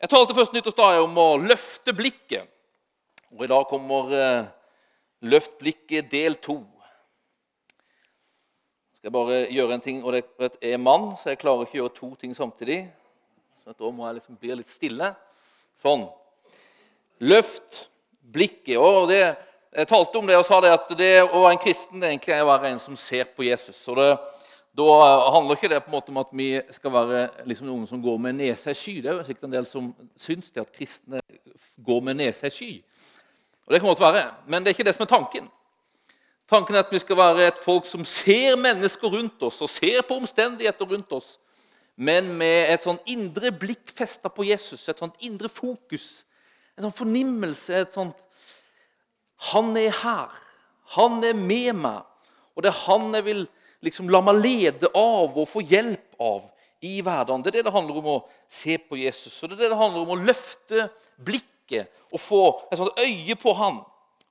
Jeg talte først nyttårsdag om å løfte blikket. Og i dag kommer eh, Løft blikket del to. Jeg skal bare gjøre en ting, og det er mann, så jeg klarer ikke å gjøre to ting samtidig. Så da må jeg liksom bli litt stille. Sånn. Løft blikket. Og det, jeg talte om det og sa det at det å være en kristen det egentlig er å være en som ser på Jesus. Og det da handler ikke det på en måte om at vi skal være liksom noen som går med nesa i sky. Det er jo sikkert en del som syns at kristne går med nesa i sky. Og det kan godt være, Men det er ikke det som er tanken. Tanken er at vi skal være et folk som ser mennesker rundt oss og ser på omstendigheter rundt oss, men med et sånn indre blikk festa på Jesus, et sånt indre fokus, en sånn fornimmelse et sånt Han er her. Han er med meg. Og det er han jeg vil liksom la meg lede av og få hjelp av i hverdagen. Det er det det handler om å se på Jesus. Og det er det det handler om å løfte blikket og få et sånt øye på han.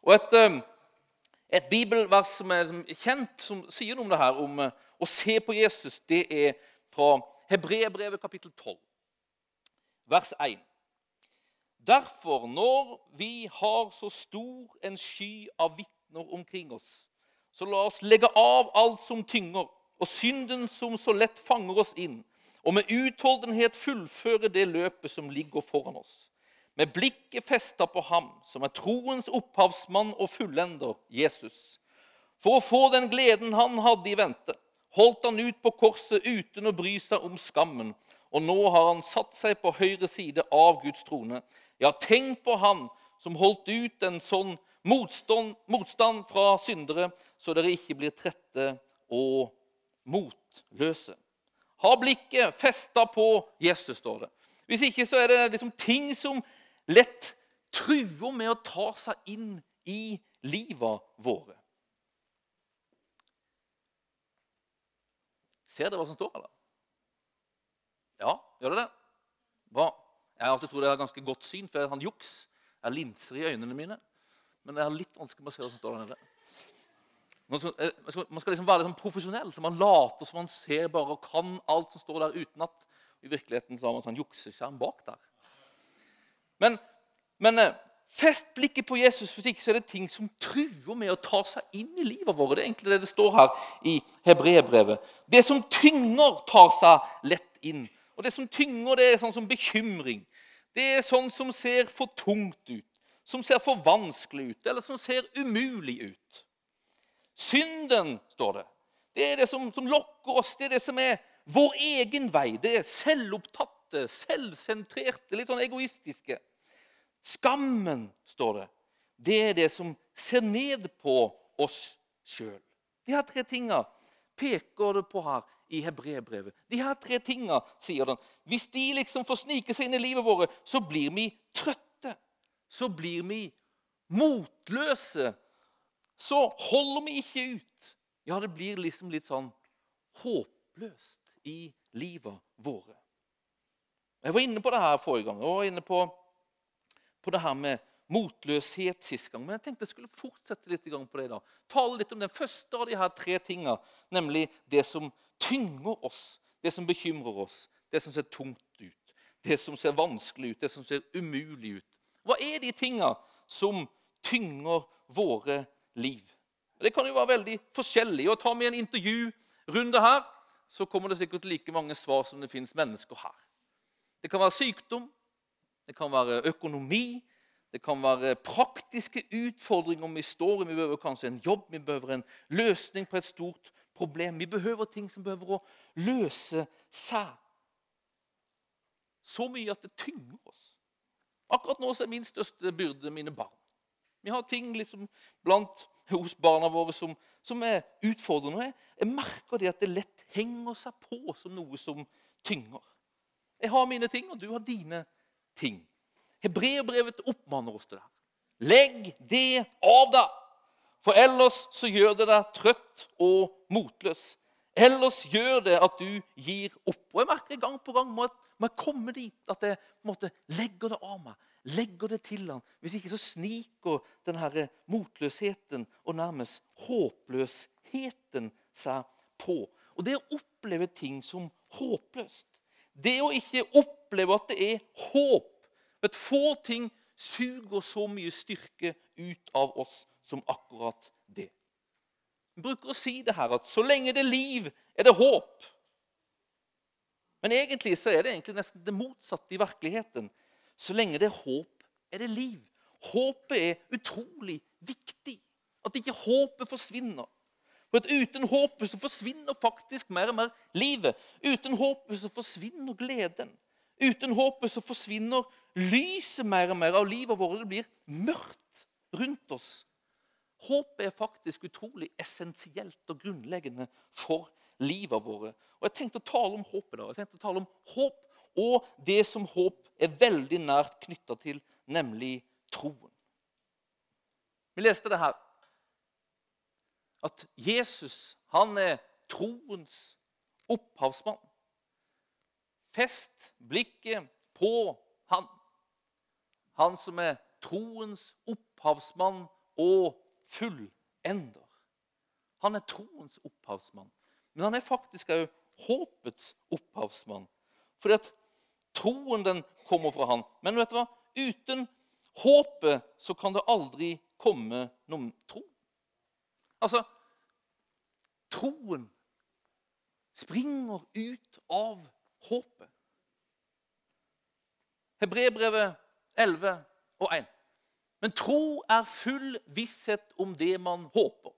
Og et, eh, et bibelvers som er kjent, som sier noe om det her, om eh, å se på Jesus, det er fra Hebreerbrevet kapittel 12, vers 1. Derfor, når vi har så stor en sky av vitner omkring oss, så la oss legge av alt som tynger, og synden som så lett fanger oss inn, og med utholdenhet fullføre det løpet som ligger foran oss. Med blikket festa på ham, som er troens opphavsmann og fullender, Jesus. For å få den gleden han hadde i vente, holdt han ut på korset uten å bry seg om skammen. Og nå har han satt seg på høyre side av Guds trone. Ja, tenk på han som holdt ut en sånn motstand, motstand fra syndere, så dere ikke blir trette og motløse. Ha blikket festa på Jesus, står det. Hvis ikke så er det liksom ting som lett truer med å ta seg inn i livet våre. Ser dere hva som står, eller? Ja, gjør dere det? Bra. Jeg har alltid trodd jeg har ganske godt syn, for jeg har juks. Jeg linser i øynene mine. Men jeg har litt vanskelig med å se hva som står der nede. Eh, man skal liksom være liksom profesjonell, så man later som man ser bare og kan alt som står der, uten at i virkeligheten så har man sånn jukseskjerm bak der. Men, men eh, fest blikket på Jesus, hvis ikke så er det ting som truer med å ta seg inn i livet vårt. Det er egentlig det det står her i Hebrebrevet. Det som tynger, tar seg lett inn. Og det som tynger, det er sånn som bekymring. Det er sånn som ser for tungt ut, som ser for vanskelig ut, eller som ser umulig ut. Synden, står det. Det er det som, som, lokker oss. Det er det som er vår egen vei. Det er selvopptatte, selvsentrerte, litt sånn egoistiske. Skammen, står det. Det er det som ser ned på oss sjøl. De her tre tinga peker det på her i hebreerbrevet. De her tre tinga, sier den. Hvis de liksom får snike seg inn i livet vårt, så blir vi trøtte. Så blir vi motløse så holder vi ikke ut. Ja, det blir liksom litt sånn håpløst i livet våre. Jeg var inne på det her forrige gang. Jeg var inne på, på det her med motløshet sist gang. Men jeg tenkte jeg skulle fortsette litt på det. da. Tale litt om den første av de her tre tinga, nemlig det som tynger oss, det som bekymrer oss, det som ser tungt ut, det som ser vanskelig ut, det som ser umulig ut. Hva er de tinga som tynger våre liv? Det kan jo være veldig forskjellig. Og Tar vi en intervjurunde her, så kommer det sikkert like mange svar som det fins mennesker her. Det kan være sykdom, det kan være økonomi, det kan være praktiske utfordringer vi står i. Vi behøver kanskje en jobb, vi behøver en løsning på et stort problem. Vi behøver ting som behøver å løse seg. Så mye at det tynger oss. Akkurat nå er min største byrde mine barn. Vi har ting liksom blant hos barna våre som, som er utfordrende. Jeg, merker det at det lett henger seg på som noe som tynger. Jeg har mine ting, og du har dine ting. Hebreerbrevet oppmanner oss til det. Legg det av deg, for ellers så gjør det deg trøtt og motløs. Ellers gjør det at du gir opp. Og jeg merker gang på gang må jeg, må jeg komme dit at jeg måtte legge det av meg legger det til ham. Hvis ikke så sniker denne motløsheten og nærmest håpløsheten seg på. Og det å oppleve ting som håpløst, det å ikke oppleve at det er håp Vet, Få ting suger så mye styrke ut av oss som akkurat det. Bruker å si det her at så lenge det er liv, er det håp. Men egentlig så er det egentlig nesten det motsatte i virkeligheten. Så lenge det er håp, er det liv. Håpet er utrolig viktig. At ikke håpet forsvinner. For at Uten håpet så forsvinner faktisk mer og mer livet. Uten håpet så forsvinner gleden. Uten håpet så forsvinner lyset mer og mer av livet vårt. Det blir mørkt rundt oss. Håpet er faktisk utrolig essensielt og grunnleggende for livet våre. Og Jeg tenkte å tale om håpet. da. Jeg tenkte å tale om håp og det som håp er veldig nært knytta til, nemlig troen. Vi leste det her. At Jesus han er troens opphavsmann. Fest blikket på han. Han som er troens opphavsmann og fullender. Han er troens opphavsmann. Men han er faktisk òg håpets opphavsmann. Fordi at troen den kommer fra han. Men vet du hva? uten håpet så kan det aldri komme noen tro. Altså Troen springer ut av håpet. Hebrebrevet 11 og 1. Men tro er full visshet om det man håper.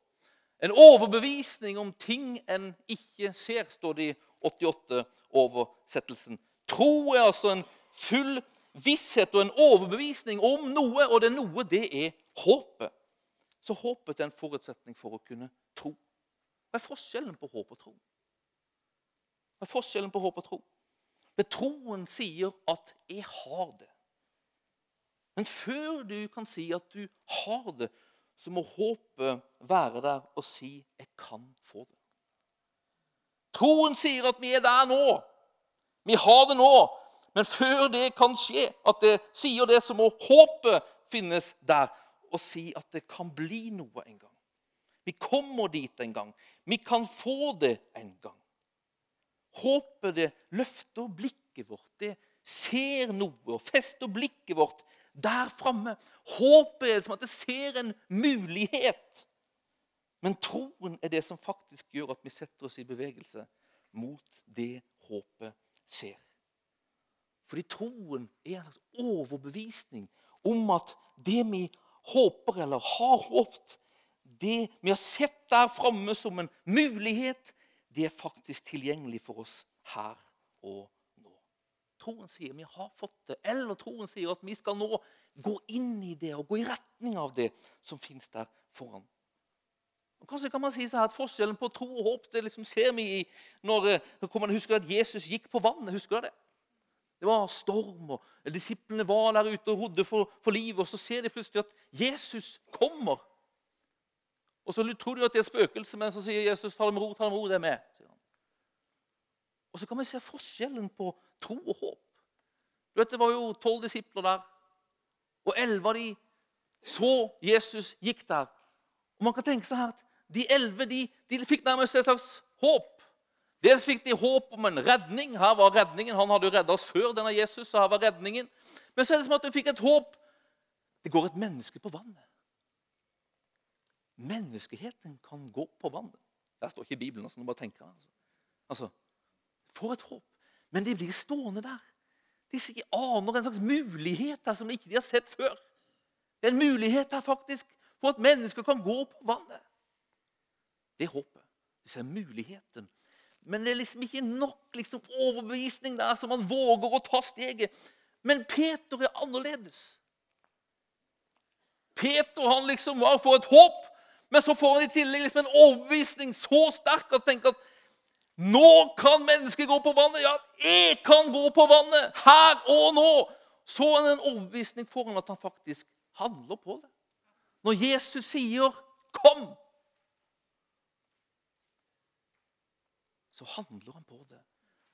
En overbevisning om ting en ikke ser, står det i 88-oversettelsen. Tro er altså en full visshet og en overbevisning om noe, og det noe, det er håpet. Så håpet er en forutsetning for å kunne tro. Hva er forskjellen på håp og tro? Hva er forskjellen på håp og tro? Men troen sier at 'jeg har det'. Men før du kan si at du har det, så må håpet være der og si 'jeg kan få det'. Troen sier at vi er der nå. Vi har det nå. Men før det kan skje, at det sier det, så må håpet finnes der og si at det kan bli noe en gang. Vi kommer dit en gang. Vi kan få det en gang. Håpet det løfter blikket vårt. Det ser noe og fester blikket vårt der framme. Håpet er som at jeg ser en mulighet. Men troen er det som faktisk gjør at vi setter oss i bevegelse mot det håpet ser. Fordi troen er en slags overbevisning om at det vi håper eller har håpet, det vi har sett der framme som en mulighet, det er faktisk tilgjengelig for oss her og nå. Troen sier vi har fått det, eller troen sier at vi skal nå gå inn i det og gå i retning av det som fins der foran. Og kanskje kan man si at Forskjellen på tro og håp det liksom ser vi i når eh, man husker at Jesus gikk på vannet. husker du det? Det var storm, og disiplene var der ute og rodde for, for livet. Og så ser de plutselig at Jesus kommer. Og så tror de at det er spøkelse, men så sier Jesus ta det med ro, ta det med ro, det er med. Og så kan vi se forskjellen på tro og håp. Du vet, Det var jo tolv disipler der, og elleve av de så Jesus gikk der. Og man kan tenke seg her at De elleve de, de fikk nærmest et slags håp. Dels fikk de håp om en redning. Her var redningen. Han hadde jo redda oss før denne Jesus. så her var redningen. Men så er det som at de fikk et håp. Det går et menneske på vannet. Menneskeheten kan gå på vannet. Det står ikke i Bibelen. Altså, bare tenker altså. altså, For et håp. Men de blir stående der. De aner en slags mulighet der som de ikke har sett før. Det er en mulighet der faktisk for at mennesker kan gå på vannet. Det er håpet. Det ser muligheten. Men det er liksom ikke nok liksom, overbevisning der, som man våger å ta steget. Men Peter er annerledes. Peter han liksom var for et håp, men så får han i tillegg liksom en overbevisning så sterk at tenker at nå kan mennesket gå på vannet. Ja, jeg kan gå på vannet her og nå. Så han en overbevisning foran at han faktisk handler på det. Når Jesus sier 'kom', så handler han på det.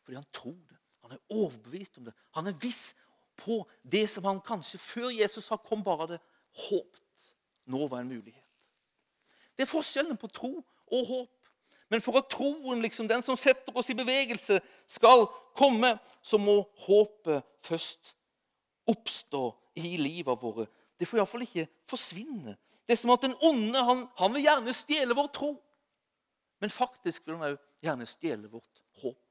Fordi han tror det. Han er overbevist om det. Han er viss på det som han kanskje før Jesus sa kom, bare hadde håpet nå var en mulighet. Det er forskjellen på tro og håp. Men for at troen, liksom, den som setter oss i bevegelse, skal komme, så må håpet først oppstå i livet våre. Det får iallfall ikke forsvinne. Det er som at den onde han, han vil gjerne stjele vår tro. Men faktisk vil han òg gjerne stjele vårt håp.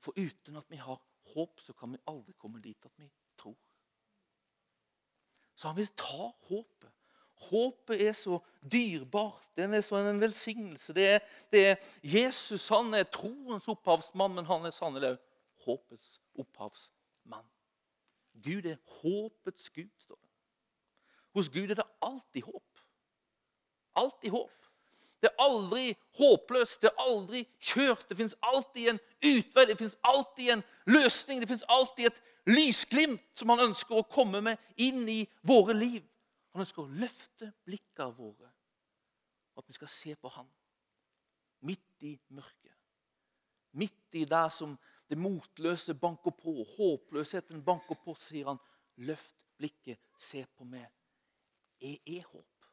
For uten at vi har håp, så kan vi aldri komme dit at vi tror. Så han vil ta håpet. Håpet er så dyrebart. Den er så en velsignelse. Det er, det er Jesus han er troens opphavsmann, men han er sannelig òg håpets opphavsmann. Gud er håpets Gud, står det. Hos Gud er det alltid håp. Alltid håp. Det er aldri håpløst, det er aldri kjørt. Det fins alltid en utvei, det fins alltid en løsning. Det fins alltid et lysglimt som han ønsker å komme med inn i våre liv. Han ønsker å løfte blikkene våre, at vi skal se på han. Midt i mørket. Midt i der som det motløse banker på, håpløsheten banker på, så sier han, 'Løft blikket, se på meg. Jeg er håp.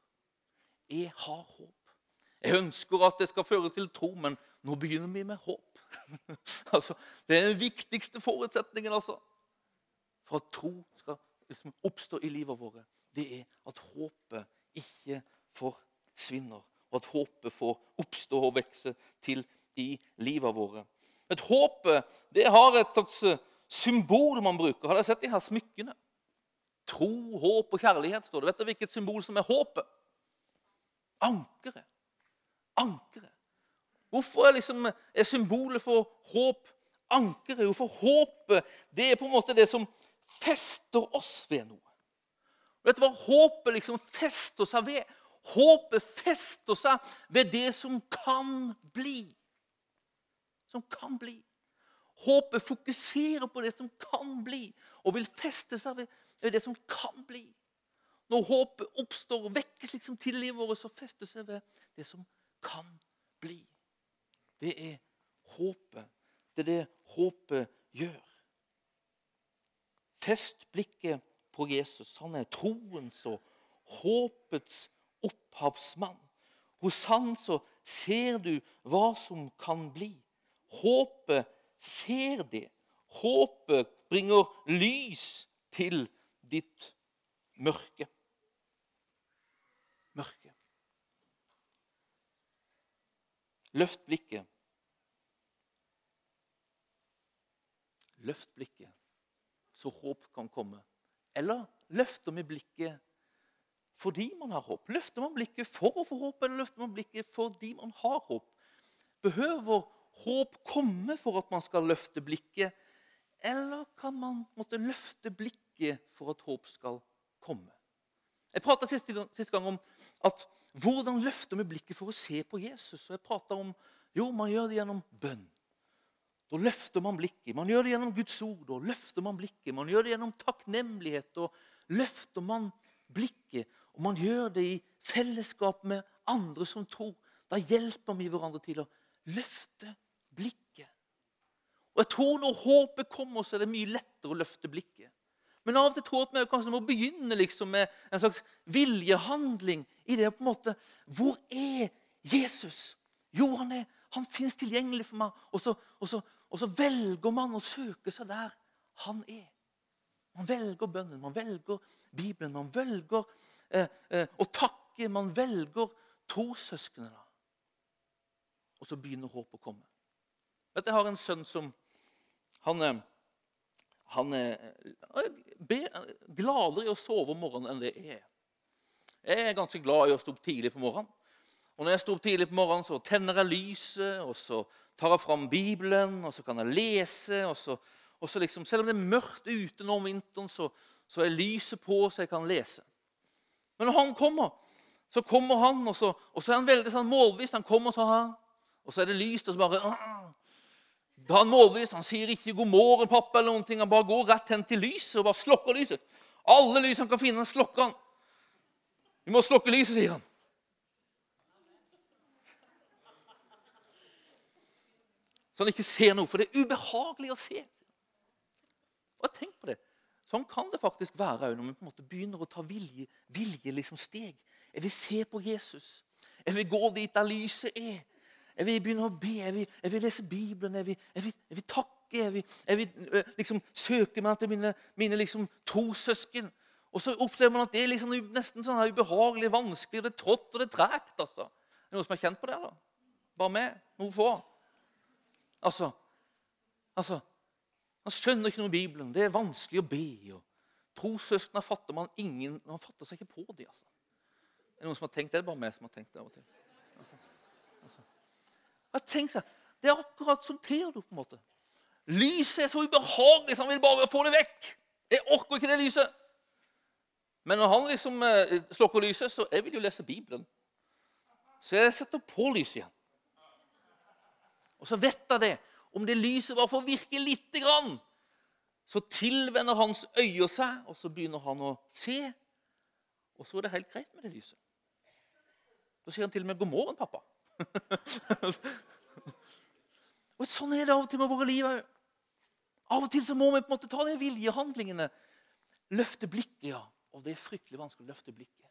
Jeg har håp.' Jeg ønsker at det skal føre til tro, men nå begynner vi med håp. altså, det er den viktigste forutsetningen altså, for at tro skal liksom oppstå i livet vårt. Det er at håpet ikke forsvinner, og at håpet får oppstå og vokse til i livet våre. Et håpet det har et slags symbol man bruker. Har dere sett de her smykkene? Tro, håp og kjærlighet står det. Vet dere hvilket symbol som er håpet? Ankeret ankeret. Hvorfor er, liksom, er symbolet for håp ankeret? Hvorfor håpet det er på en måte det som fester oss ved noe. Vet du hva håpet liksom fester seg ved? Håpet fester seg ved det som kan bli. Som kan bli. Håpet fokuserer på det som kan bli, og vil feste seg ved det som kan bli. Når håpet oppstår og vekkes liksom til livet vårt, så fester seg ved det som kan bli. Det er håpet. Det er det håpet gjør. Fest blikket på Jesus. Han er troens og håpets opphavsmann. Hos han så ser du hva som kan bli. Håpet ser det. Håpet bringer lys til ditt mørke. Mørke. Løft blikket. Løft blikket, så håp kan komme. Eller løfter vi blikket fordi man har håp? Løfter man blikket for å få håp, eller løfter man blikket fordi man har håp? Behøver håp komme for at man skal løfte blikket, eller kan man måtte løfte blikket for at håp skal komme? Jeg prata sist, gang om at hvordan løfter vi blikket for å se på Jesus? Og jeg prata om jo, man gjør det gjennom bønn. Da løfter man blikket. Man gjør det gjennom Guds ord. Da løfter man blikket. Man gjør det gjennom takknemlighet. Da løfter man blikket. Og man gjør det i fellesskap med andre som tror. Da hjelper vi hverandre til å løfte blikket. Og jeg tror Når håpet kommer, så er det mye lettere å løfte blikket. Men av og til tror jeg at vi kanskje må begynne liksom med en slags viljehandling i det på en måte Hvor er Jesus? Jo, han, er, han fins tilgjengelig for meg. Og så, og, så, og så, velger man å søke seg der han er. Man velger bønnen, man velger Bibelen, man velger eh, eh, å takke. Man velger trossøsknene. Og så begynner håpet å komme. Vet, Jeg har en sønn som han, eh, han er gladere i å sove om morgenen enn det jeg er. Jeg er ganske glad i å stå opp tidlig på morgenen. Og når jeg står opp tidlig på morgenen, så tenner jeg lyset, og så tar jeg fram Bibelen, og så kan jeg lese. og så, og så liksom, Selv om det er mørkt ute nå om vinteren, så, så er lyset på, så jeg kan lese. Men når han kommer, så kommer han, og så, og så er han veldig sånn målbevisst. Han kommer sånn her, og så er det lyst, og så bare da er han målbevisst. Han sier ikke 'god morgen, pappa', eller noen ting. Han bare går rett hen til lyset og bare slokker lyset. Alle lys han kan finne, han slokker han. Vi må slokke lyset, sier han. Så han ikke ser noe, for det er ubehagelig å se. Og tenk på det. Sånn kan det faktisk være når vi på en måte begynner å ta vilje, vilje liksom steg. Jeg vil se på Jesus. Jeg vil gå dit der lyset er. Jeg vil begynne å be, jeg vil, jeg vil lese Bibelen, jeg vil, jeg, vil, jeg vil, takke? Jeg vil, jeg liksom søke meg til mine, mine liksom, trossøsken. Og så opplever man at det er liksom nesten sånn her ubehagelig, vanskelig, det er trått og det er tregt. Altså. Er det noen som har kjent på det? da? Bare meg? Noen få? Altså, altså Han skjønner ikke noe i Bibelen. Det er vanskelig å be. og Trossøsknene fatter man ingen Man fatter seg ikke på dem. Altså. Er det noen som har tenkt det? Det er bare meg som har tenkt det av og til. Altså, altså. Jeg tenker, Det er akkurat som Theodor. på en måte. Lyset er så ubehagelig, så han vil bare få det vekk. Jeg orker ikke det lyset. Men når han liksom eh, slukker lyset, så jeg vil jo lese Bibelen. Så jeg setter på lyset igjen. Og så vet jeg det. Om det lyset bare får virke lite grann, så tilvenner hans øyne seg, og så begynner han å se. Og så er det helt greit med det lyset. Da sier han til og med 'God morgen, pappa'. og Sånn er det av og til med våre liv òg. Av og til så må vi på en måte ta de viljehandlingene. Løfte blikket, ja. Og det er fryktelig vanskelig å løfte blikket.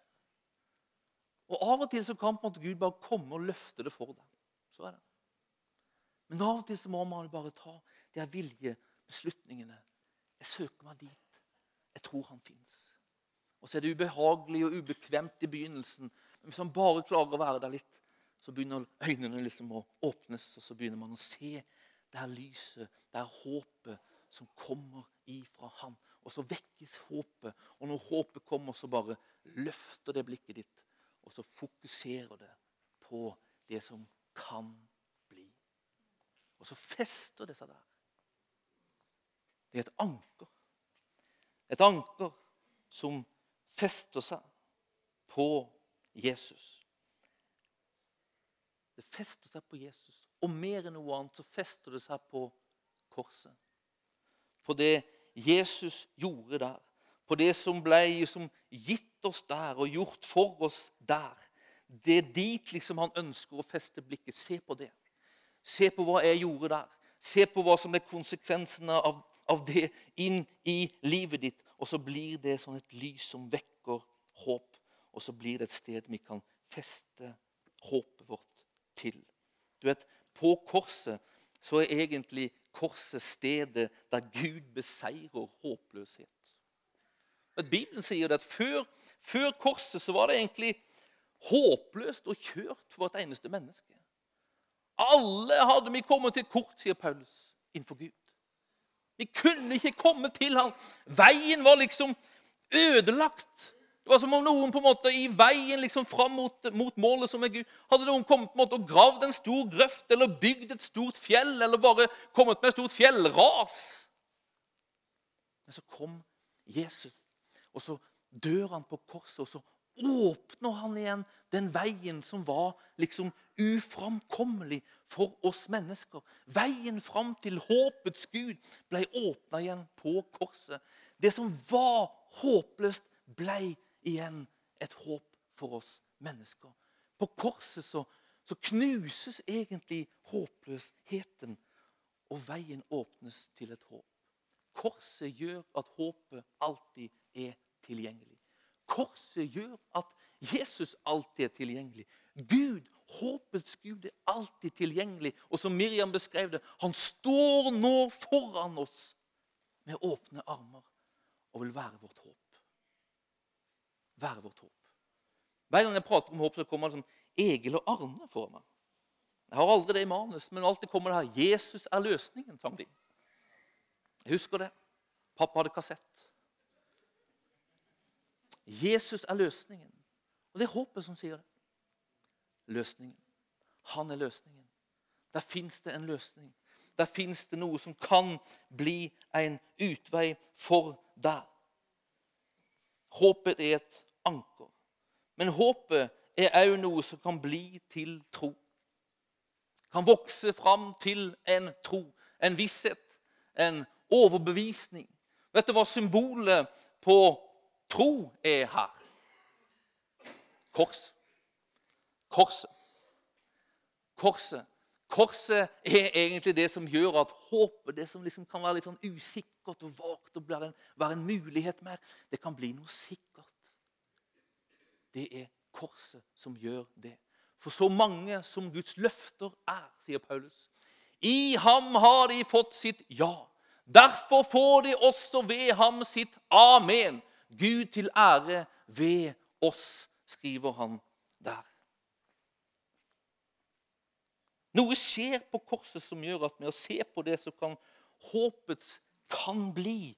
Og Av og til så kan på en måte Gud bare komme og løfte det for deg. Så er det. Men av og til så må man bare ta de her viljebeslutningene. Jeg søker meg dit. Jeg tror han fins. Og så er det ubehagelig og ubekvemt i begynnelsen. Men hvis man bare klarer å være der litt, så begynner øynene liksom å åpnes, og så begynner man å se det her lyset, det her håpet som kommer ifra Han. Og så vekkes håpet. Og når håpet kommer, så bare løfter det blikket ditt. Og så fokuserer det på det som kan bli. Og så fester det seg der. Det er et anker. Et anker som fester seg på Jesus. Det fester seg på Jesus. Og mer enn noe annet så fester det seg på korset. På det Jesus gjorde der. På det som ble som gitt oss der og gjort for oss der. Det er dit liksom han ønsker å feste blikket. Se på det. Se på hva jeg gjorde der. Se på hva som er konsekvensene av, av det inn i livet ditt. Og så blir det sånn et lys som vekker håp. Og så blir det et sted vi kan feste håpet vårt til. Du vet, På korset så er egentlig korset stedet der Gud beseirer håpløshet. Men Bibelen sier det at før, før korset så var det egentlig håpløst og kjørt for et eneste menneske. Alle hadde vi kommet til kort, sier Paulus, innenfor Gud. Vi kunne ikke komme til ham. Veien var liksom ødelagt. Det var som om noen på en måte i veien liksom fram mot, mot, målet som er Gud, hadde noen kommet på en måte og gravd en stor grøft eller bygd et stort fjell eller bare kommet med et stort fjellras. Men så kom Jesus, og så dør han på korset, og så åpner han igjen den veien som var liksom uframkommelig for oss mennesker. Veien fram til håpets Gud ble åpna igjen på korset. Det som var håpløst, ble igjen et håp for oss mennesker. På korset så, så knuses egentlig håpløsheten, og veien åpnes til et håp. Korset gjør at håpet alltid er tilgjengelig. Korset gjør at Jesus alltid er tilgjengelig. Gud, håpets Gud, er alltid tilgjengelig. Og som Miriam beskrev det, han står nå foran oss med åpne armer og vil være vårt håp være vårt håp. Hver gang jeg prater om håp, så kommer det som Egil og Arne for meg. Jeg har aldri det i manus, men alltid kommer det her 'Jesus er løsningen'. sang de. Jeg husker det. Pappa hadde kassett. Jesus er løsningen. Og det er håpet som sier det. Løsningen. Han er løsningen. Der fins det en løsning. Der fins det noe som kan bli en utvei for deg. Håpet er et anker. Men håpet er òg noe som kan bli til tro. Kan vokse fram til en tro, en visshet, en overbevisning. Vet du hva symbolet på tro er her? Kors. Korset. Korset. Korset er egentlig det som gjør at håpet, det som liksom kan være litt sånn usikkert og vagt og være en, være en mulighet mer, det kan bli noe sikkert. Det er korset som gjør det. For så mange som Guds løfter er, sier Paulus, I ham har de fått sitt ja. Derfor får de også ved ham sitt amen. Gud til ære ved oss, skriver han der. Noe skjer på korset som gjør at med å se på det, så kan håpets kan bli,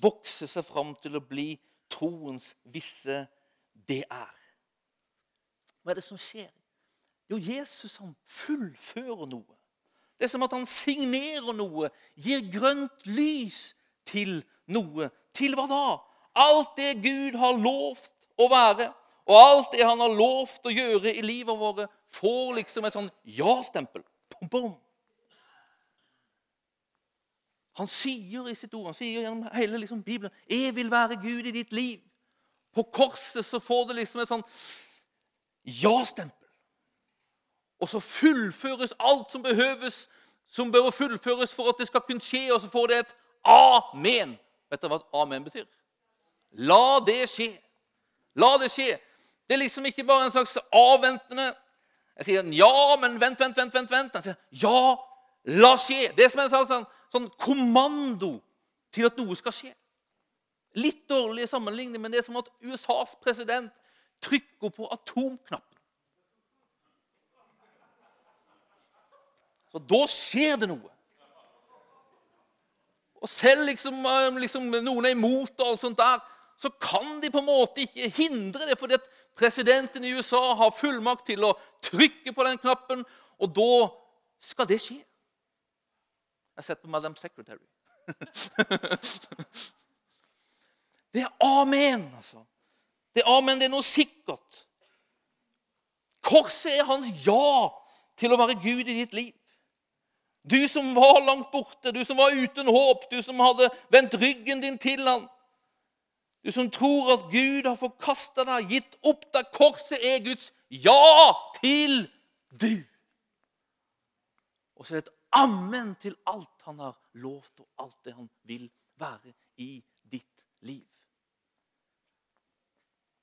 vokse seg fram til å bli troens visse det er. Hva er det som skjer? Jo, Jesus han fullfører noe. Det er som at han signerer noe, gir grønt lys til noe. Til hva da? Alt det Gud har lovt å være, og alt det han har lovt å gjøre i livet vårt, får liksom et sånn ja-stempel. Han sier i sitt ord, han sier gjennom hele liksom, Bibelen 'Jeg vil være Gud i ditt liv'. På korset så får det liksom et sånn ja-stempel. Og så fullføres alt som behøves, som bør fullføres for at det skal kunne skje, og så får det et amen. Vet dere hva amen betyr? La det skje. La det skje. Det er liksom ikke bare en slags avventende Jeg sier ja, men vent, vent, vent. vent, vent. Han sier ja, la skje. Det er som en slags sånn, sånn kommando til at noe skal skje. Litt dårlig sammenligning, men det er som at USAs president trykker på atomknappen. Så da skjer det noe. Og selv liksom, liksom noen er imot, og alt sånt der, så kan de på en måte ikke hindre det, fordi at presidenten i USA har fullmakt til å trykke på den knappen, og da skal det skje. Jeg har sett på Madam Secretary. det er amen, altså. Det er amen, det er noe sikkert. Korset er hans ja til å være Gud i ditt liv. Du som var langt borte, du som var uten håp, du som hadde vendt ryggen din til ham. Du som tror at Gud har forkasta deg, gitt opp deg. Korset er Guds ja til du. Og så er det et ammen til alt han har lovt, og alt det han vil være i ditt liv.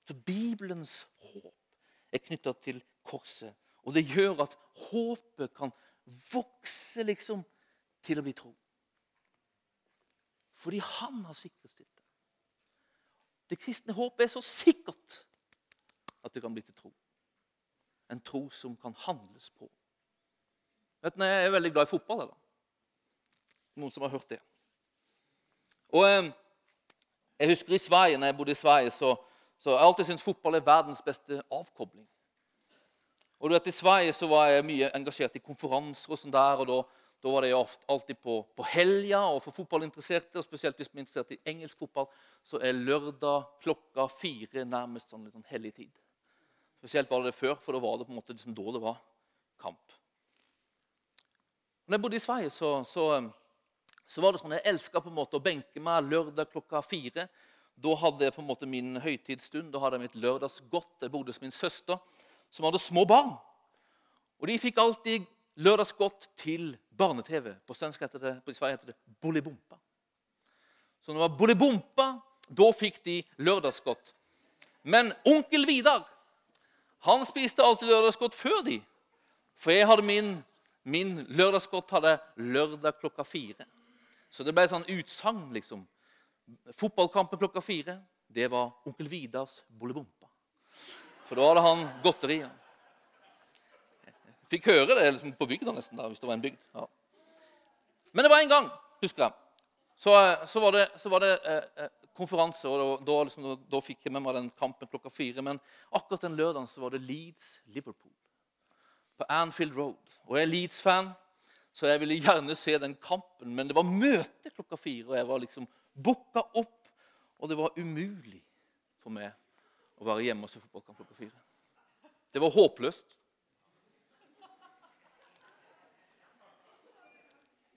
Så Bibelens håp er knytta til korset. Og det gjør at håpet kan vokse liksom til å bli tro. Fordi han har sikkerhetsstilt det. Kristne håpet er så sikkert at det kan bli til tro. En tro som kan handles på. Vet du, Jeg er veldig glad i fotball. eller? Noen som har hørt det? Og Jeg husker i Sverige, når jeg bodde i Sverige, så, så jeg alltid syntes fotball er verdens beste avkobling. Og du vet, I Sverige så var jeg mye engasjert i konferanser og sånn der. og da, da var det alltid på, på helga. Og for fotballinteresserte, og spesielt hvis man er interessert i engelsk fotball, så er lørdag klokka fire nærmest sånn litt sånn hellig tid. Spesielt var det det før, for da var det på en måte liksom da det var kamp. Når jeg bodde i Sverige, så, så, så var det sånn jeg elska å benke meg lørdag klokka fire. Da hadde jeg på en måte min høytidsstund. Da hadde jeg mitt lørdagsgodt. Jeg bodde hos min søster som hadde små barn. Og de fikk alltid lørdagsgodt til barne-TV. På svensk heter det, på Sverige heter det Bolibompa. Så når det var Bolibompa, da fikk de lørdagsgodt. Men onkel Vidar han spiste alltid lørdagsgodt før de. For jeg hadde min, min lørdagsgodt hadde lørdag klokka fire. Så det ble sånn utsagn, liksom. Fotballkampen klokka fire, det var onkel Vidars Bolibompa. For da hadde han godteri. Fikk høre det liksom, på bygda nesten, da, hvis det var en bygd. Ja. Men det var en gang, husker jeg, så, så var det, så var det eh, eh konferanse. og da, liksom, da, da, fikk jeg med meg den kampen klokka fire. Men akkurat den lørdagen så var det Leeds-Liverpool på Anfield Road. Og jeg er Leeds-fan, så jeg ville gjerne se den kampen. Men det var møte klokka fire, og jeg var liksom booka opp. Og det var umulig for meg å være hjemme og se fotballkamp klokka fire. Det var håpløst.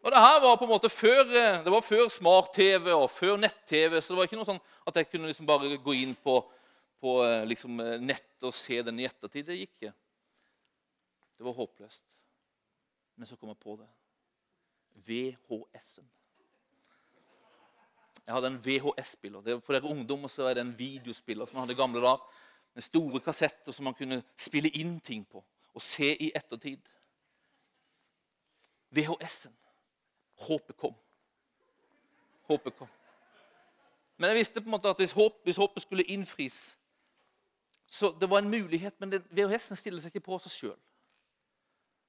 Og det her var på en måte før, eh, det var før smart-TV og før nett-TV. Så det var ikke noe sånn at jeg kunne liksom bare gå inn på, på eh, liksom eh, nett og se den i ettertid. Det gikk ikke. Det var håpløst. Men så kom jeg på det. VHS-en. Jeg hadde en VHS-spiller. For dere ungdommer så er det en videospiller som man hadde gamle dager. Med store kassetter som man kunne spille inn ting på og se i ettertid. VHS-en. Håpet kom. Håpet kom. Men jeg visste på en måte at hvis, håp, hvis håpet skulle innfris så Det var en mulighet, men VHS-en stiller seg ikke på seg sjøl.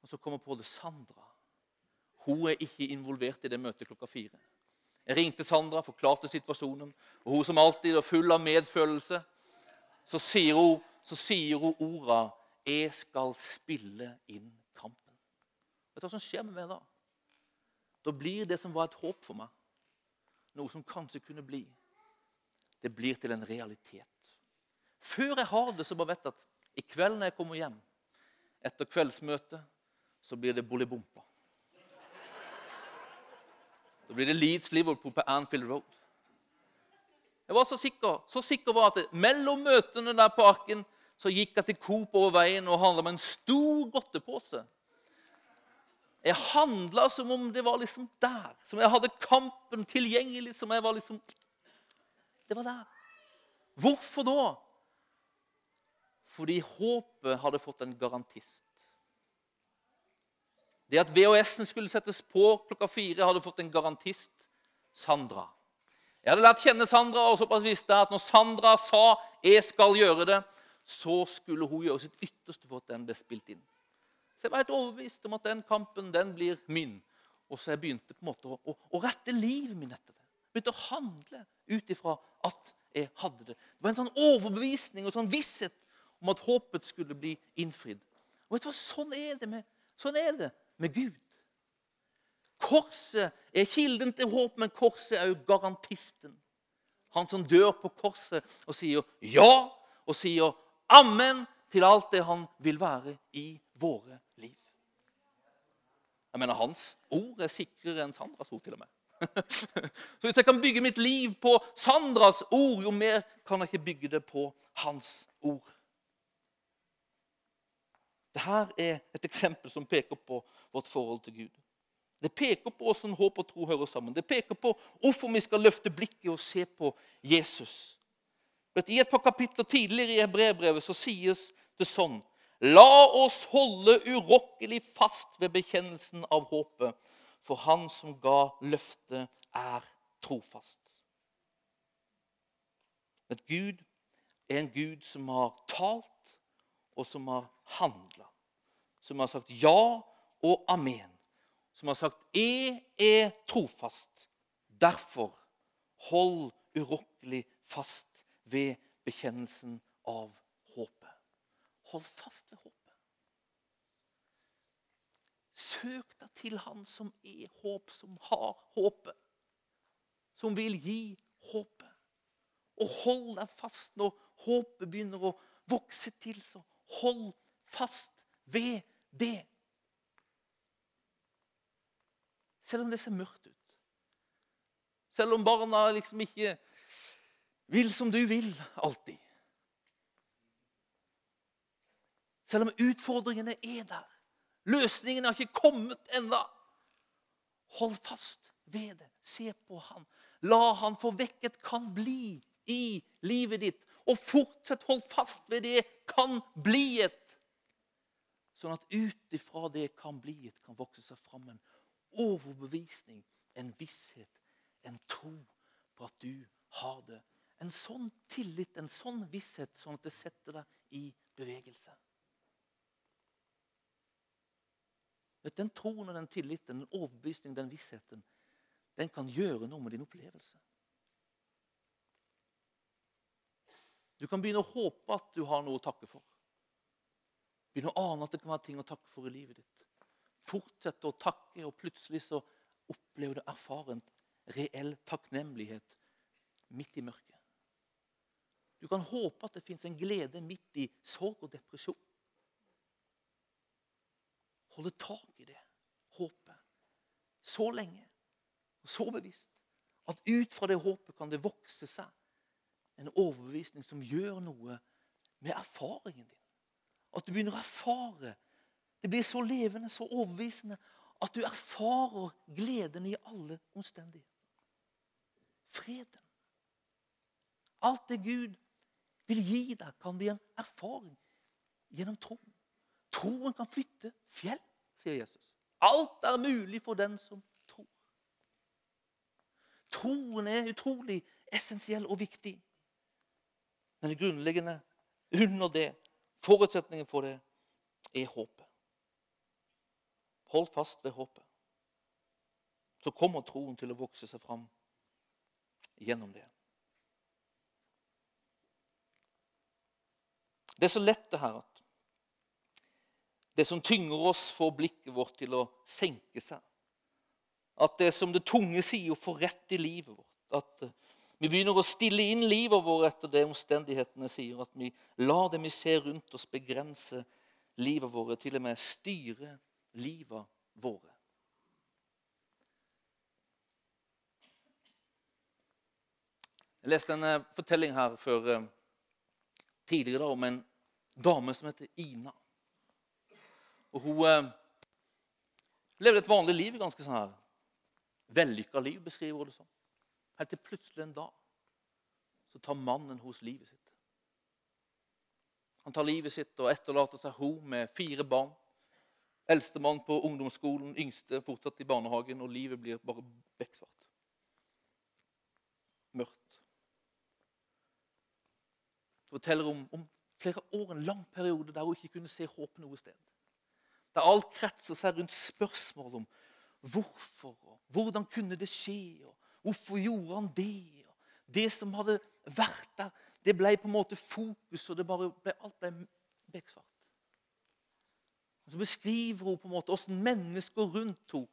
Og så kommer på det Sandra. Hun er ikke involvert i det møtet klokka fire. Jeg ringte Sandra, forklarte situasjonen. og Hun som alltid er full av medfølelse. Så sier hun, så hun orda 'Jeg skal spille inn kampen'. Vet du hva som skjer med meg da? Da blir det som var et håp for meg, noe som kanskje kunne bli, det blir til en realitet. Før jeg har det, så bare vet jeg at i kveld når jeg kommer hjem etter kveldsmøtet, så blir det bolibompa. Da blir det Leeds Liverpool på Anfield Road. Jeg var så sikker, så sikker var at mellom møtene der på Arken så gikk jeg til Coop over veien og handla med en stor godtepose. Jeg handla som om det var liksom der. Som jeg hadde kampen tilgjengelig. som jeg var liksom... Det var der. Hvorfor da? Fordi håpet hadde fått en garantist. Det at VHS-en skulle settes på klokka fire, hadde fått en garantist. Sandra. Jeg hadde lært kjenne Sandra, og såpass visste jeg at når Sandra sa 'jeg skal gjøre det', så skulle hun gjøre sitt ytterste for at den ble spilt inn. Så jeg var helt overbevist om at den kampen den blir min. Og så jeg begynte på en måte å, å, å rette livet mitt etter det. Begynte å handle ut ifra at jeg hadde det. Det var en sånn overbevisning og sånn visshet om at håpet skulle bli innfridd. Og vet du hva? Sånn er det med, sånn er det med Gud. Korset er kilden til håp, men korset er jo garantisten. Han som dør på korset og sier ja, og sier amen til alt det han vil være i våre liv. Jeg mener, Hans ord er sikrere enn Sandras ord, til og med. Så hvis jeg kan bygge mitt liv på Sandras ord, jo mer kan jeg ikke bygge det på hans ord. Dette er et eksempel som peker på vårt forhold til Gud. Det peker på hvordan håp og tro hører sammen. Det peker på hvorfor vi skal løfte blikket og se på Jesus. I et par kapitler tidligere i brevbrevet så sies det sånn La oss holde urokkelig fast ved bekjennelsen av håpet, for Han som ga løftet, er trofast. At Gud er en Gud som har talt, og som har handla. Som har sagt ja og amen. Som har sagt 'Jeg er trofast'. Derfor hold urokkelig fast ved bekjennelsen av håpet. Hold fast ved håpet. Søk deg til Han som er håp, som har håpet. Som vil gi håpet. Og hold deg fast når håpet begynner å vokse til. Så hold fast ved det. Selv om det ser mørkt ut. Selv om barna liksom ikke vil som du vil alltid. Selv om utfordringene er der. Løsningen har ikke kommet ennå. Hold fast ved det. Se på han. La han få vekket kan bli i livet ditt. Og fortsett hold fast ved det kan bli et. Sånn at ut ifra det kan bli et, kan vokse seg fram en overbevisning, en visshet, en tro på at du har det. En sånn tillit, en sånn visshet, sånn at det setter deg i bevegelse. Den troen og den tilliten, den overbevisningen, den vissheten, den kan gjøre noe med din opplevelse. Du kan begynne å håpe at du har noe å takke for. Begynne å ane at det kan være ting å takke for i livet ditt. Fortsette å takke, og plutselig så opplever du erfaren reell takknemlighet midt i mørket. Du kan håpe at det fins en glede midt i sorg og depresjon. Holde tak i det håpet så lenge og så bevisst at ut fra det håpet kan det vokse seg en overbevisning som gjør noe med erfaringen din. At du begynner å erfare. Det blir så levende, så overbevisende, at du erfarer gleden i alle omstendigheter. Freden. Alt det Gud vil gi deg, kan bli en erfaring gjennom troen. Troen kan flytte fjell, sier Jesus. Alt er mulig for den som tror. Troen er utrolig essensiell og viktig. Men det grunnleggende under det, forutsetningen for det, er håpet. Hold fast ved håpet. Så kommer troen til å vokse seg fram gjennom det. Det er så lett det her at det som tynger oss, får blikket vårt til å senke seg. At det som det tunge sier, får rett i livet vårt. At eh, vi begynner å stille inn livet vårt etter det omstendighetene sier. At vi lar det vi ser rundt oss, begrense livet vårt, til og med styre livet våre. Jeg leste en eh, fortelling her før eh, tidligere om en dame som heter Ina. Og Hun eh, levde et vanlig liv, ganske sånn her vellykka liv, beskriver hun det som. Helt til plutselig en dag så tar mannen hos livet sitt. Han tar livet sitt og etterlater seg hun med fire barn. Eldstemann på ungdomsskolen, yngste fortsatt i barnehagen, og livet blir bare bekksvart. Mørkt. Det forteller om, om flere år, en lang periode der hun ikke kunne se håp noe sted. Der alt kretser seg rundt spørsmål om hvorfor og hvordan kunne det skje, og hvorfor gjorde han det? Og det som hadde vært der, det ble på en måte fokus, og ble, alt ble bekksvart. Så beskriver hun på en måte hvordan mennesker rundt henne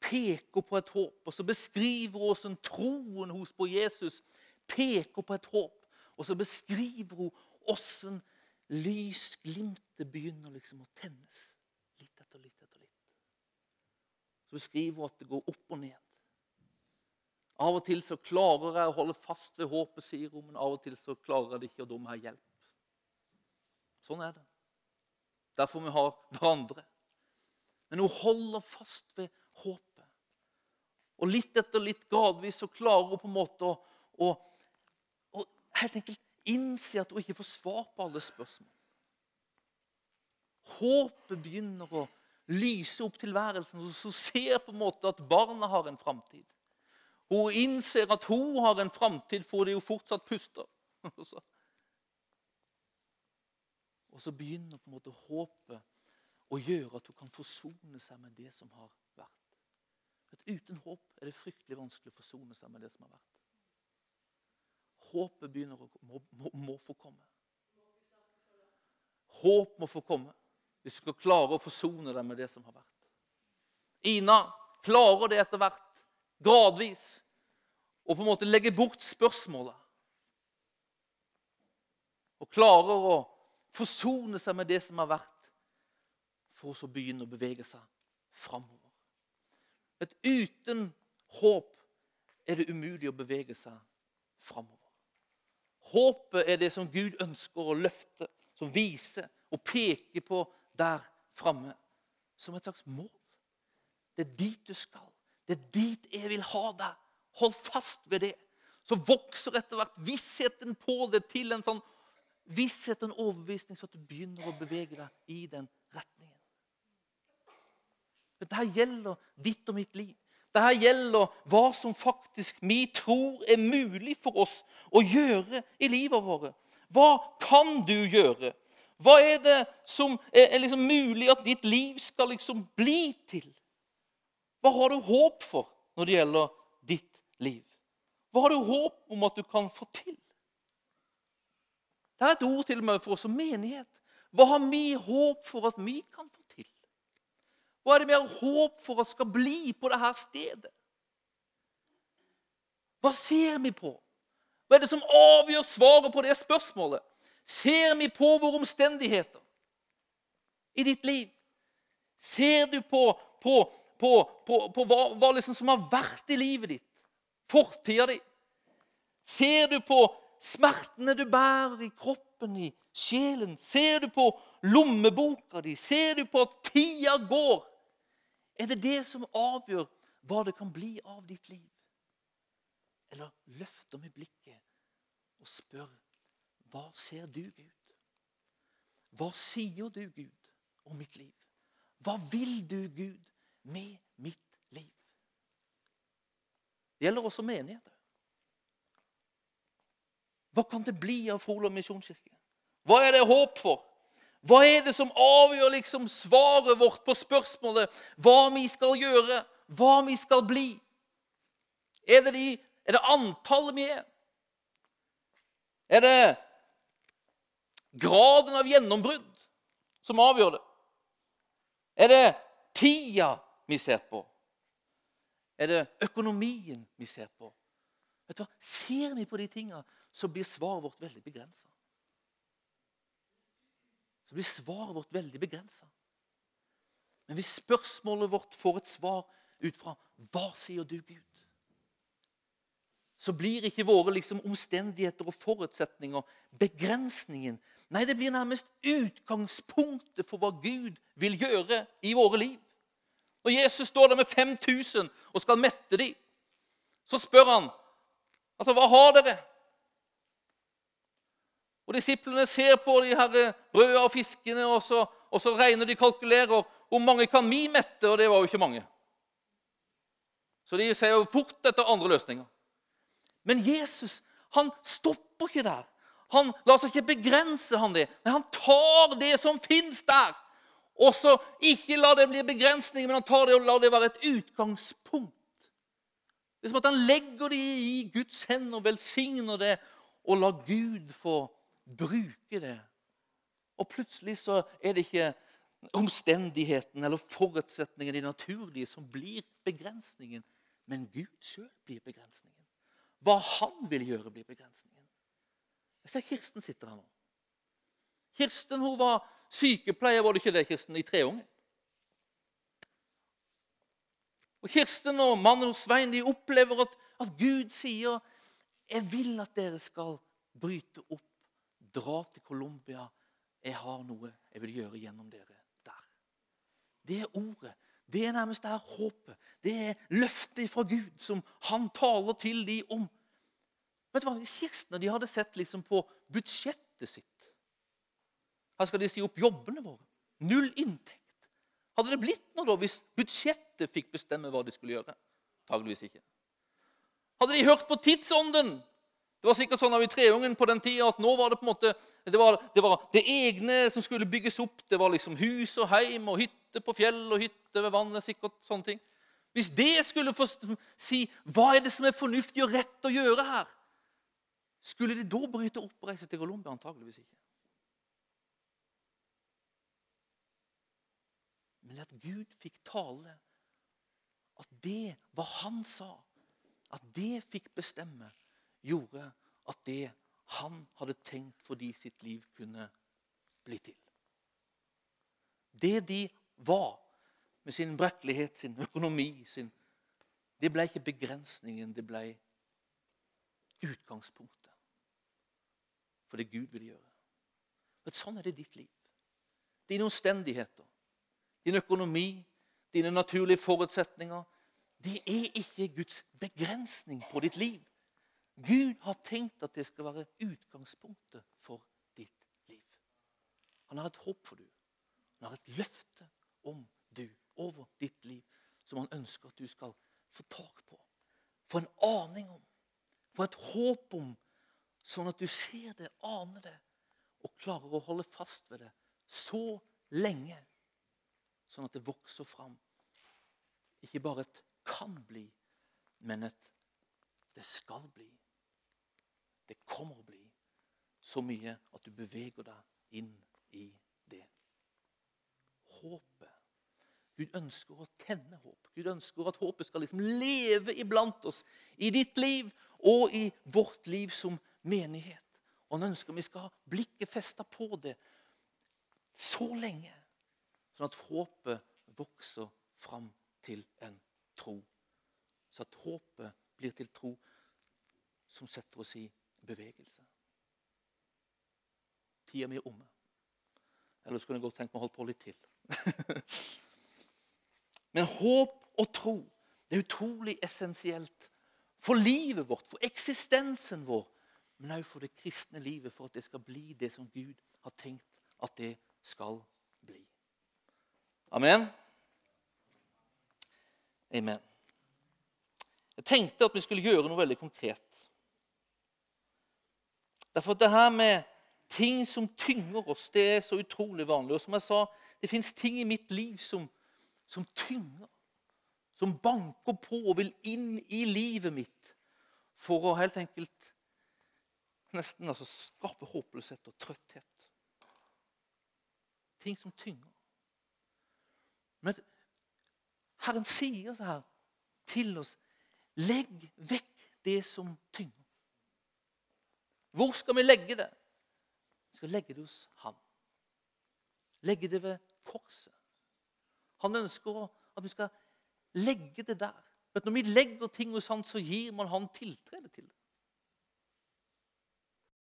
peker på et håp. Og så beskriver hun hvordan troen hos på Jesus peker på et håp. Og så beskriver hun hvordan lysglimtet begynner liksom å tennes. Etter litt etter litt. Så beskriver hun at det går opp og ned. Av og til så klarer jeg å holde fast ved håpet, sier hun, men av og til så klarer jeg det ikke, og da må jeg hjelp. Sånn er det. Derfor vi har hverandre. Men hun holder fast ved håpet. Og litt etter litt gradvis så klarer hun på en måte å, å, å helt enkelt innse at hun ikke får svar på alle spørsmål. Håpet begynner å lyse opp tilværelsen, og så ser på en måte at barna har en framtid. Hun innser at hun har en framtid fordi hun fortsatt puster. Og så begynner på en måte håpet å gjøre at hun kan forsone seg med det som har vært. At Uten håp er det fryktelig vanskelig å forsone seg med det som har vært håpet begynner å må, må, må få komme. Håp må få komme hvis du skal klare å forsone deg med det som har vært. Ina klarer det etter hvert, gradvis, å på en måte legge bort spørsmålet. Og klarer å forsone seg med det som har vært, for å begynne å bevege seg framover. Et uten håp er det umulig å bevege seg framover. Håpet er det som Gud ønsker å løfte, som viser og peker på der framme. Som et slags mål. Det er dit du skal. Det er dit jeg vil ha deg. Hold fast ved det. Så vokser etter hvert vissheten på det til en sånn visshet og en overbevisning, så at du begynner å bevege deg i den retningen. Dette gjelder ditt og mitt liv. Dette gjelder hva som faktisk vi tror er mulig for oss å gjøre i livet vårt. Hva kan du gjøre? Hva er det som er liksom mulig at ditt liv skal liksom bli til? Hva har du håp for når det gjelder ditt liv? Hva har du håp om at du kan få til? Det er et ord til og med for oss som menighet. Hva har vi håp for at vi kan få til? Hva er det vi har håp for at skal bli på dette stedet? Hva ser vi på? Hva er det som avgjør svaret på det spørsmålet? Ser vi på våre omstendigheter i ditt liv? Ser du på, på, på, på hva, hva liksom som har vært i livet ditt? Fortida di? Ser du på smertene du bærer i kroppen, i sjelen? Ser du på lommeboka di? Ser du på at tida går? Er det det som avgjør hva det kan bli av ditt liv? Eller løfter vi blikket og spør hva ser du, Gud? Hva sier du, Gud, om mitt liv? Hva vil du, Gud, med mitt liv? Det gjelder også menigheter. Hva kan det bli av Froland misjonskirke? Hva er det håp for? Hva er det som avgjør liksom svaret vårt på spørsmålet hva vi skal gjøre, hva vi skal bli? Er det, de, er det antallet vi er? Er det graden av gjennombrudd som avgjør det? Er det tida vi ser på? Er det økonomien vi ser på? Vet du hva? Ser vi på de tinga, så blir svaret vårt veldig begrensa. Så blir svaret vårt veldig begrensa. Men hvis spørsmålet vårt får et svar ut fra 'Hva sier du, Gud?' så blir ikke våre liksom, omstendigheter og forutsetninger begrensningen. Nei, det blir nærmest utgangspunktet for hva Gud vil gjøre i våre liv. Når Jesus står der med 5000 og skal mette dem, så spør han altså, hva har dere? Og Disiplene ser på de her brødene og fiskene, og så, og så regner de kalkulerer hvor mange kan vi mette, og det var jo ikke mange. Så de ser jo fort etter andre løsninger. Men Jesus han stopper ikke der. Han lar seg ikke begrense han det. Nei, Han tar det som fins der. Og så ikke la det bli begrensning, men han tar det og lar det være et utgangspunkt. Det er som at han legger det i Guds hender, og velsigner det og lar Gud få bruke det. Og plutselig så er det ikke omstendigheten eller forutsetningen, i naturlige, som blir begrensningen, men Gud sjøl blir begrensningen. Hva han vil gjøre, blir begrensningen. Ser Kirsten sitter her nå. Kirsten hun var sykepleier, var det ikke det, Kirsten, i Treungen? Og Kirsten og mannen hos Svein de opplever at, at Gud sier jeg vil at dere skal bryte opp, dra til Colombia. Jeg har noe jeg vil gjøre gjennom dere der. Det er ordet. Det er nærmest det her håpet. Det er løftet fra Gud som han taler til de om. Vet du hva? Hvis Kirsten de hadde sett liksom på budsjettet sitt Her skal de si opp jobbene våre. Null inntekt. Hadde det blitt noe da hvis budsjettet fikk bestemme hva de skulle gjøre? Tageligvis ikke. Hadde de hørt på tidsånden? Det var sikkert sånn av i Treungen på den tida at nå var det på en måte, det var, det var det egne som skulle bygges opp. Det var liksom hus og heim og hytte på fjell og hytte ved vannet. sikkert sånne ting. Hvis det skulle få si hva er det som er fornuftig og rett å gjøre her, skulle de da bryte opp og reise til Colombia? Antageligvis ikke. Men at Gud fikk tale, at det hva han sa, at det fikk bestemme, gjorde at det han hadde tenkt for de sitt liv, kunne bli til. Det de var, med sin brekkelighet, sin økonomi sin, Det ble ikke begrensningen, det ble utgangspunktet for det Gud vil gjøre. Men sånn er det i ditt liv. Dine omstendigheter, din økonomi, dine naturlige forutsetninger Det er ikke Guds begrensning på ditt liv. Gud har tenkt at det skal være utgangspunktet for ditt liv. Han har et håp for du. Han har et løfte om du over ditt liv som han ønsker at du skal få tak på. Få en aning om. Få et håp om Sånn at du ser det, aner det, og klarer å holde fast ved det så lenge. Sånn at det vokser fram. Ikke bare et kan bli, men et det skal bli. Det kommer å bli så mye at du beveger deg inn i det. Håpet. Gud ønsker å tenne håp. Gud ønsker at håpet skal liksom leve iblant oss. I ditt liv og i vårt liv som menighet. Og han ønsker vi skal ha blikket festa på det så lenge, sånn at håpet vokser fram til en tro. Så at håpet blir til tro som setter oss i bevegelse. Tida mi er omme. Ellers kunne jeg godt tenkt meg å holde på litt til. Men håp og tro det er utrolig essensielt for livet vårt, for eksistensen vår men òg for det kristne livet, for at det skal bli det som Gud har tenkt at det skal bli. Amen. Amen. Jeg tenkte at vi skulle gjøre noe veldig konkret. Derfor at det her med ting som tynger oss, det er så utrolig vanlig. Og som jeg sa, det fins ting i mitt liv som, som tynger. Som banker på og vil inn i livet mitt for å helt enkelt nesten altså skape håpløshet og trøtthet. Ting som tynger. Men Herren sier så her til oss Legg vekk det som tynger. Hvor skal vi legge det? Vi skal legge det hos ham. Legge det ved korset. Han ønsker at vi skal legge det der. Men når vi legger ting hos han, så gir man han tiltrede til det.